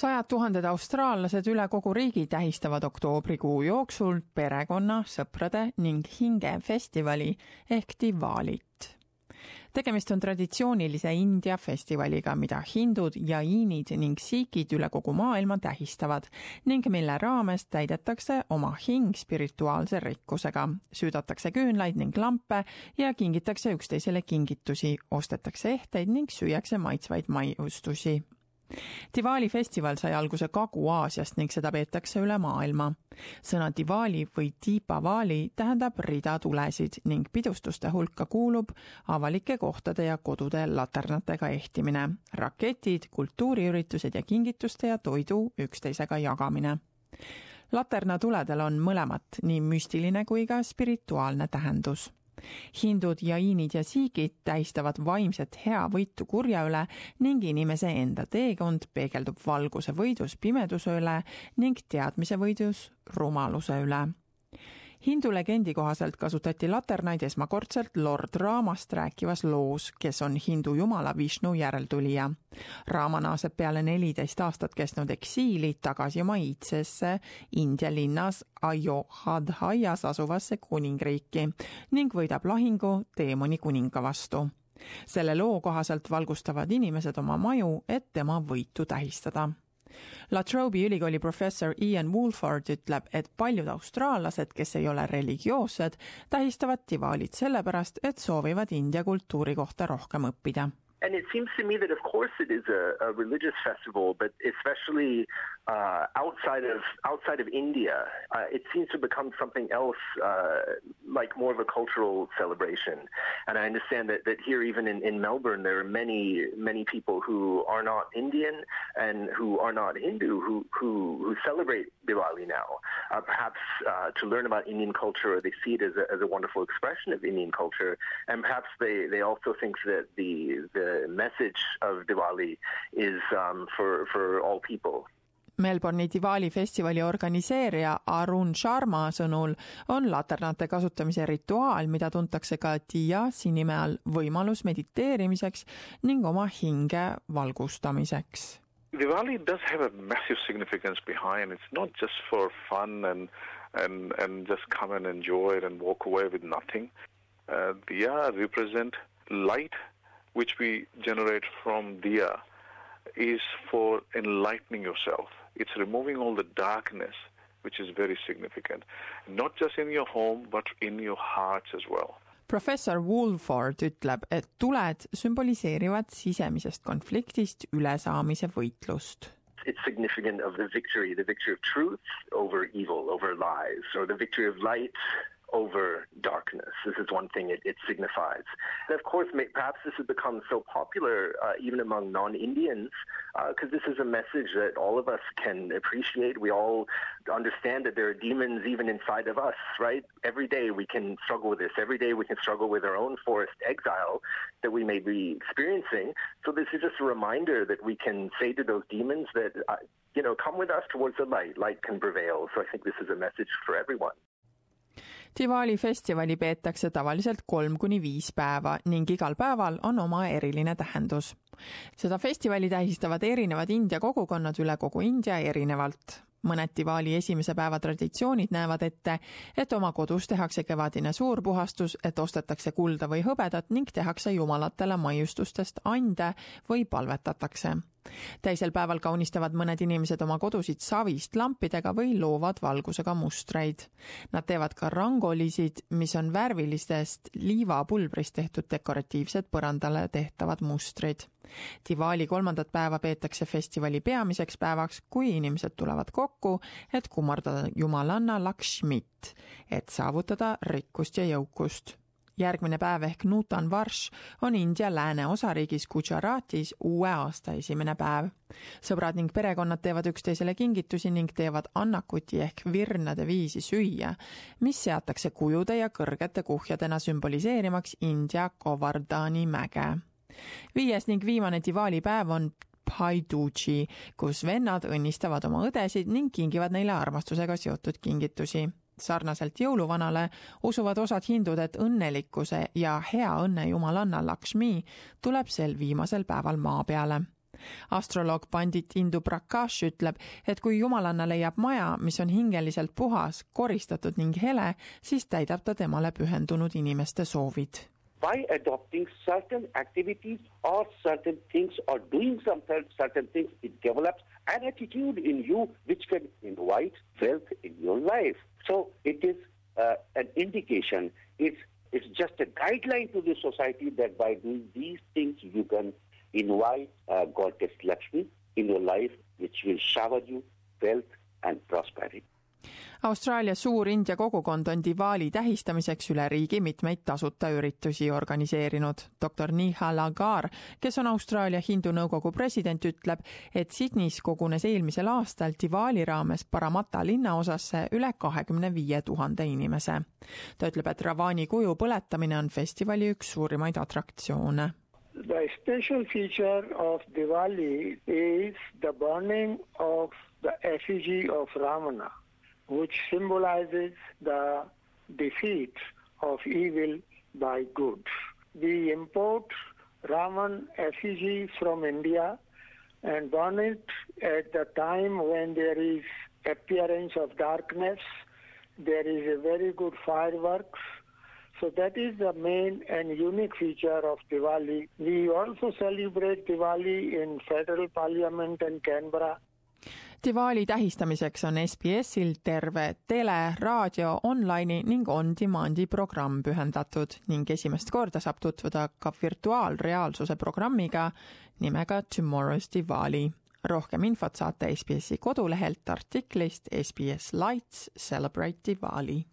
sajad tuhanded austraallased üle kogu riigi tähistavad oktoobrikuu jooksul perekonna, sõprade ning hinge festivali ehk Diwalit. tegemist on traditsioonilise India festivaliga, mida hindud, jaiinid ning siikid üle kogu maailma tähistavad ning mille raames täidetakse oma hing spirituaalse rikkusega, süüdatakse küünlaid ning lampe ja kingitakse üksteisele kingitusi, ostetakse ehteid ning süüakse maitsvaid maiustusi Diwali festival sai alguse Kagu-Aasiast ning seda peetakse üle maailma. sõna Diwali või Deepavali tähendab rida tulesid ning pidustuste hulka kuulub avalike kohtade ja kodude laternatega ehtimine, raketid, kultuuriüritused ja kingituste ja toidu üksteisega jagamine laternatuledel on mõlemat, nii müstiline kui ka spirituaalne tähendus hindud, jaiinid ja siigid tähistavad vaimset heavõitu kurja üle ning inimese enda teekond peegeldub valguse võidus pimeduse üle ning teadmise võidus rumaluse üle hindu legendi kohaselt kasutati laternaid esmakordselt Lord Raamast rääkivas loos, kes on hindu jumala Vishnu järeltulija. Raama naaseb peale neliteist aastat kestnud eksiili tagasi oma iidsesse India linnas Ayodhyas asuvasse kuningriiki ning võidab lahingu teemoni kuninga vastu selle loo kohaselt valgustavad inimesed oma maju, et tema võitu tähistada La Trobe'i ülikooli professor Ian Woolford ütleb, et paljud austraallased, kes ei ole religioossed, tähistavad Diwalit sellepärast, et soovivad India kultuuri kohta rohkem õppida. And it seems to me that, of course, it is a, a religious festival, but especially uh, outside of outside of India, uh, it seems to become something else, uh, like more of a cultural celebration. And I understand that, that here, even in, in Melbourne, there are many many people who are not Indian and who are not Hindu who who, who celebrate Diwali now. Uh, perhaps uh, to learn about Indian culture, or they see it as a, as a wonderful expression of Indian culture, and perhaps they, they also think that the the message of Diwali is um, for, for all people. Melbourne'i Diwali festivali organiseerija Arun Sharma sõnul on laternate kasutamise rituaal, mida tuntakse ka Diasi nime all, võimalus mediteerimiseks ning oma hinge valgustamiseks. Diwali does have a massive significance behind. It's not just for fun and and and just come and enjoy it and walk away with nothing. Uh, Diya represent light which we generate from Diya is for enlightening yourself. It's removing all the darkness, which is very significant, not just in your home, but in your hearts as well. professor Woolford ütleb, et tuled sümboliseerivad sisemisest konfliktist ülesaamise võitlust. It's significant of the victory, the victory of truth over evil, over lies, or the victory of light over darkness. This is one thing it, it signifies. And of course, may, perhaps this has become so popular uh, even among non Indians because uh, this is a message that all of us can appreciate. We all understand that there are demons even inside of us, right? Every day we can struggle with this. Every day we can struggle with our own forced exile that we may be experiencing. So this is just a reminder that we can say to those demons that, uh, you know, come with us towards the light. Light can prevail. So I think this is a message for everyone. Diwali festivali peetakse tavaliselt kolm kuni viis päeva ning igal päeval on oma eriline tähendus. seda festivali tähistavad erinevad India kogukonnad üle kogu India erinevalt mõned Diwali esimese päeva traditsioonid näevad ette, et oma kodus tehakse kevadine suurpuhastus, et ostetakse kulda või hõbedat ning tehakse jumalatele maiustustest ande või palvetatakse. Teisel päeval kaunistavad mõned inimesed oma kodusid savist lampidega või loovad valgusega mustreid. Nad teevad ka rangolisid, mis on värvilistest liivapulbrist tehtud dekoratiivsed põrandale tehtavad mustrid Diwali kolmandat päeva peetakse festivali peamiseks päevaks, kui inimesed tulevad kokku, et kummardada jumalanna Lakshmit, et saavutada rikkust ja jõukust. Järgmine päev ehk Nutan Varsh on India lääne osariigis Gujaratis uue aasta esimene päev. sõbrad ning perekonnad teevad üksteisele kingitusi ning teevad annakuti ehk virnade viisi süüa, mis seatakse kujude ja kõrgete kuhjadena sümboliseerimaks India Govardhani mäge viies ning viimane Diwali päev on Paiduchi, kus vennad õnnistavad oma õdesid ning kingivad neile armastusega seotud kingitusi. Sarnaselt jõuluvanale usuvad osad hindud, et õnnelikkuse ja hea õnne jumalanna Lakshmi tuleb sel viimasel päeval maa peale. Astroloog pandit Indu Prakash ütleb, et kui jumalanna leiab maja, mis on hingeliselt puhas, koristatud ning hele, siis täidab ta temale pühendunud inimeste soovid. By adopting certain activities or certain things or doing some certain things, it develops an attitude in you which can invite wealth in your life. So it is uh, an indication. It's it's just a guideline to the society that by doing these things you can invite uh, Goddess Lakshmi in your life, which will shower you wealth and prosperity. Austraalia suur India kogukond on Diwali tähistamiseks üle riigi mitmeid tasuta üritusi organiseerinud. doktor Nihal Agar, kes on Austraalia hindu nõukogu president, ütleb, et Sydneys kogunes eelmisel aastal Diwali raames Parramatta linnaosasse üle kahekümne viie tuhande inimese. ta ütleb, et Ravani kuju põletamine on festivali üks suurimaid atraktsioone The special feature of Diwali is the burning of the effigy of Ravana. Which symbolizes the defeat of evil by good. We import Raman effigy from India and burn it at the time when there is appearance of darkness. There is a very good fireworks. So that is the main and unique feature of Diwali. We also celebrate Diwali in federal parliament in Canberra Diwali tähistamiseks on SBS-il terve tele, raadio, online'i ning on-demand'i programm pühendatud ning esimest korda saab tutvuda ka virtuaalreaalsuse programmiga nimega Tomorrow's Diwali. rohkem infot saate SBS-i kodulehelt artiklist SBS Lights Celebrate Diwali